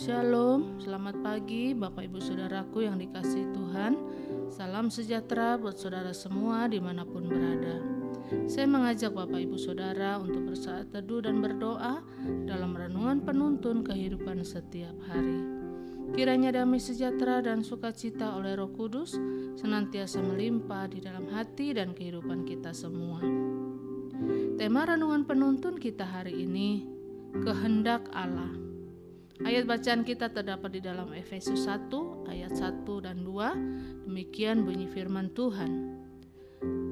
Shalom, selamat pagi Bapak Ibu Saudaraku yang dikasih Tuhan. Salam sejahtera buat saudara semua di mana pun berada. Saya mengajak Bapak Ibu Saudara untuk bersaat teduh dan berdoa Dalam renungan penuntun kehidupan setiap hari. Kiranya damai sejahtera dan sukacita oleh roh kudus Senantiasa melimpah di dalam hati dan kehidupan kita semua. Tema renungan penuntun kita hari ini Kehendak Allah Ayat bacaan kita terdapat di dalam Efesus 1 ayat 1 dan 2. Demikian bunyi firman Tuhan.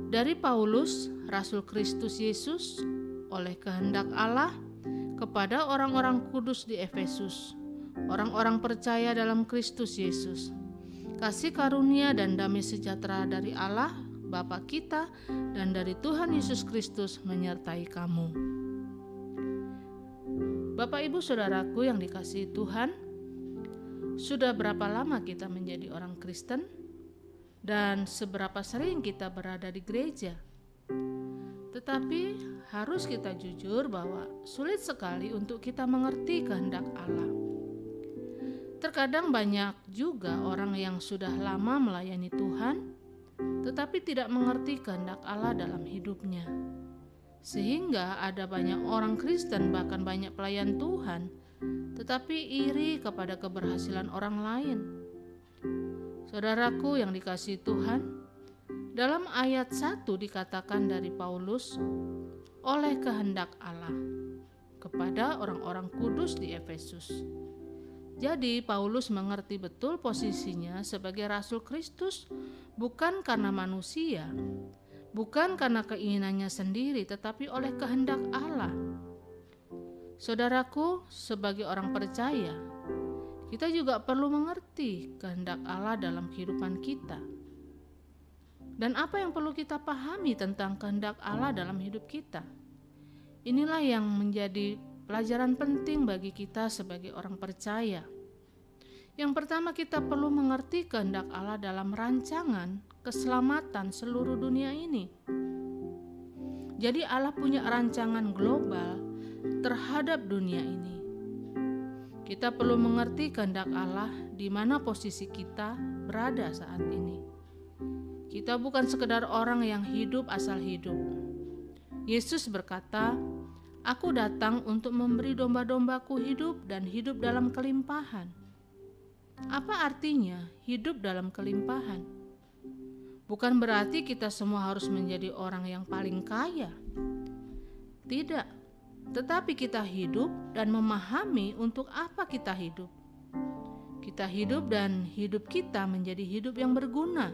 Dari Paulus, Rasul Kristus Yesus, oleh kehendak Allah kepada orang-orang kudus di Efesus, orang-orang percaya dalam Kristus Yesus. Kasih karunia dan damai sejahtera dari Allah, Bapa kita, dan dari Tuhan Yesus Kristus menyertai kamu. Bapak, ibu, saudaraku yang dikasihi Tuhan, sudah berapa lama kita menjadi orang Kristen, dan seberapa sering kita berada di gereja? Tetapi harus kita jujur bahwa sulit sekali untuk kita mengerti kehendak Allah. Terkadang banyak juga orang yang sudah lama melayani Tuhan, tetapi tidak mengerti kehendak Allah dalam hidupnya. Sehingga ada banyak orang Kristen bahkan banyak pelayan Tuhan tetapi iri kepada keberhasilan orang lain. Saudaraku yang dikasih Tuhan, dalam ayat 1 dikatakan dari Paulus oleh kehendak Allah kepada orang-orang kudus di Efesus. Jadi Paulus mengerti betul posisinya sebagai rasul Kristus bukan karena manusia, bukan karena keinginannya sendiri, tetapi oleh kehendak Allah. Saudaraku, sebagai orang percaya, kita juga perlu mengerti kehendak Allah dalam kehidupan kita. Dan apa yang perlu kita pahami tentang kehendak Allah dalam hidup kita? Inilah yang menjadi pelajaran penting bagi kita sebagai orang percaya. Yang pertama, kita perlu mengerti kehendak Allah dalam rancangan keselamatan seluruh dunia ini. Jadi Allah punya rancangan global terhadap dunia ini. Kita perlu mengerti kehendak Allah di mana posisi kita berada saat ini. Kita bukan sekedar orang yang hidup asal hidup. Yesus berkata, Aku datang untuk memberi domba-dombaku hidup dan hidup dalam kelimpahan. Apa artinya hidup dalam kelimpahan? Bukan berarti kita semua harus menjadi orang yang paling kaya. Tidak, tetapi kita hidup dan memahami untuk apa kita hidup. Kita hidup dan hidup kita menjadi hidup yang berguna.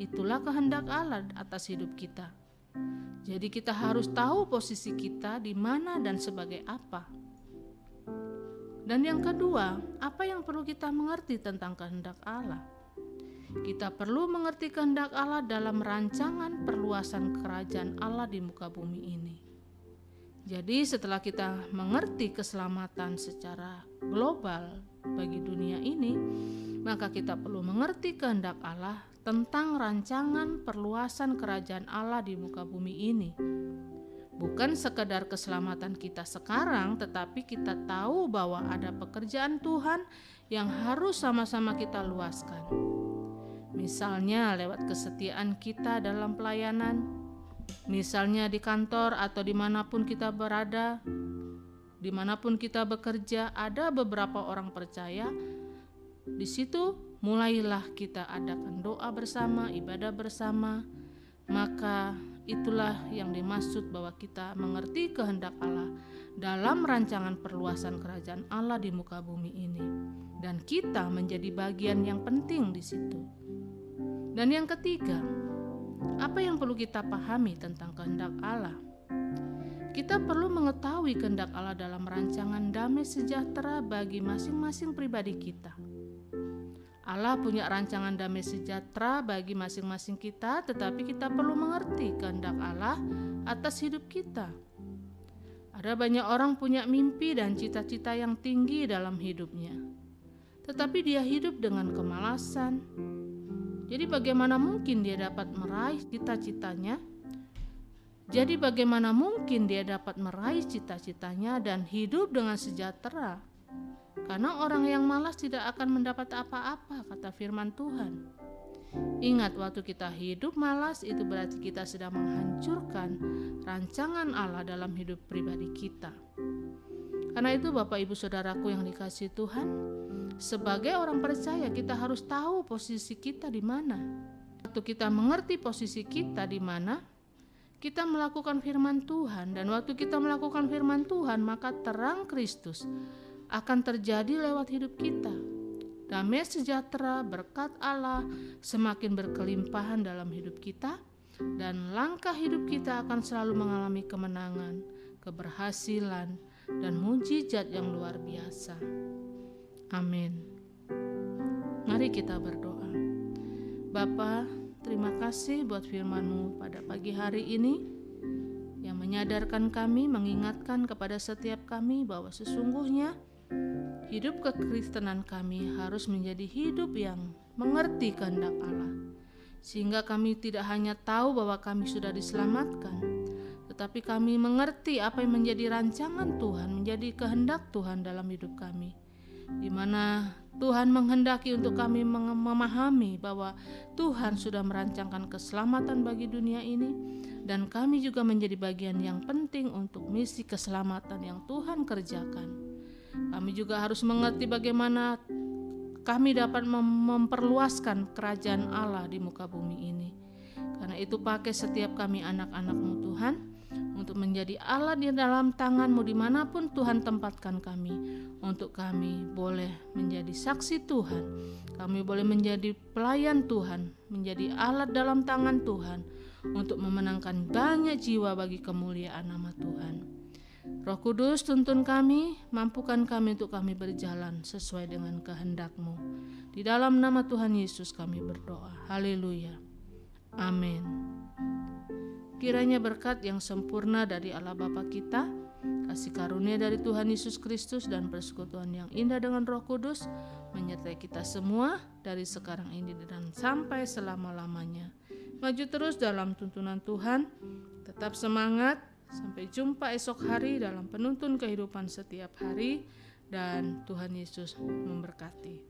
Itulah kehendak Allah atas hidup kita. Jadi kita harus tahu posisi kita di mana dan sebagai apa. Dan yang kedua, apa yang perlu kita mengerti tentang kehendak Allah? Kita perlu mengerti kehendak Allah dalam rancangan perluasan kerajaan Allah di muka bumi ini. Jadi, setelah kita mengerti keselamatan secara global bagi dunia ini, maka kita perlu mengerti kehendak Allah tentang rancangan perluasan kerajaan Allah di muka bumi ini. Bukan sekedar keselamatan kita sekarang, tetapi kita tahu bahwa ada pekerjaan Tuhan yang harus sama-sama kita luaskan misalnya lewat kesetiaan kita dalam pelayanan, misalnya di kantor atau di mana pun kita berada, di mana pun kita bekerja, ada beberapa orang percaya. Di situ mulailah kita adakan doa bersama, ibadah bersama, maka itulah yang dimaksud bahwa kita mengerti kehendak Allah dalam rancangan perluasan kerajaan Allah di muka bumi ini, dan kita menjadi bagian yang penting di situ. Dan yang ketiga, apa yang perlu kita pahami tentang kehendak Allah? Kita perlu mengetahui kehendak Allah dalam rancangan damai sejahtera bagi masing-masing pribadi kita. Allah punya rancangan damai sejahtera bagi masing-masing kita, tetapi kita perlu mengerti kehendak Allah atas hidup kita. Ada banyak orang punya mimpi dan cita-cita yang tinggi dalam hidupnya, tetapi dia hidup dengan kemalasan, jadi bagaimana mungkin dia dapat meraih cita-citanya? Jadi bagaimana mungkin dia dapat meraih cita-citanya dan hidup dengan sejahtera? Karena orang yang malas tidak akan mendapat apa-apa, kata firman Tuhan. Ingat, waktu kita hidup malas, itu berarti kita sedang menghancurkan rancangan Allah dalam hidup pribadi kita. Karena itu, Bapak, Ibu, saudaraku yang dikasih Tuhan, sebagai orang percaya, kita harus tahu posisi kita di mana. Waktu kita mengerti posisi kita di mana, kita melakukan firman Tuhan, dan waktu kita melakukan firman Tuhan, maka terang Kristus akan terjadi lewat hidup kita damai sejahtera berkat Allah semakin berkelimpahan dalam hidup kita dan langkah hidup kita akan selalu mengalami kemenangan, keberhasilan, dan mujizat yang luar biasa. Amin. Mari kita berdoa. Bapa, terima kasih buat firman-Mu pada pagi hari ini yang menyadarkan kami, mengingatkan kepada setiap kami bahwa sesungguhnya Hidup kekristenan kami harus menjadi hidup yang mengerti kehendak Allah, sehingga kami tidak hanya tahu bahwa kami sudah diselamatkan, tetapi kami mengerti apa yang menjadi rancangan Tuhan, menjadi kehendak Tuhan dalam hidup kami, di mana Tuhan menghendaki untuk kami memahami bahwa Tuhan sudah merancangkan keselamatan bagi dunia ini, dan kami juga menjadi bagian yang penting untuk misi keselamatan yang Tuhan kerjakan. Kami juga harus mengerti bagaimana kami dapat mem memperluaskan kerajaan Allah di muka bumi ini. Karena itu pakai setiap kami anak-anakmu Tuhan untuk menjadi alat di dalam tanganmu di mana pun Tuhan tempatkan kami untuk kami boleh menjadi saksi Tuhan kami boleh menjadi pelayan Tuhan menjadi alat dalam tangan Tuhan untuk memenangkan banyak jiwa bagi kemuliaan nama Tuhan. Roh Kudus tuntun kami, mampukan kami untuk kami berjalan sesuai dengan kehendak-Mu. Di dalam nama Tuhan Yesus kami berdoa. Haleluya. Amin. Kiranya berkat yang sempurna dari Allah Bapa kita, kasih karunia dari Tuhan Yesus Kristus dan persekutuan yang indah dengan Roh Kudus menyertai kita semua dari sekarang ini dan sampai selama-lamanya. Maju terus dalam tuntunan Tuhan, tetap semangat, Sampai jumpa esok hari dalam penuntun kehidupan setiap hari, dan Tuhan Yesus memberkati.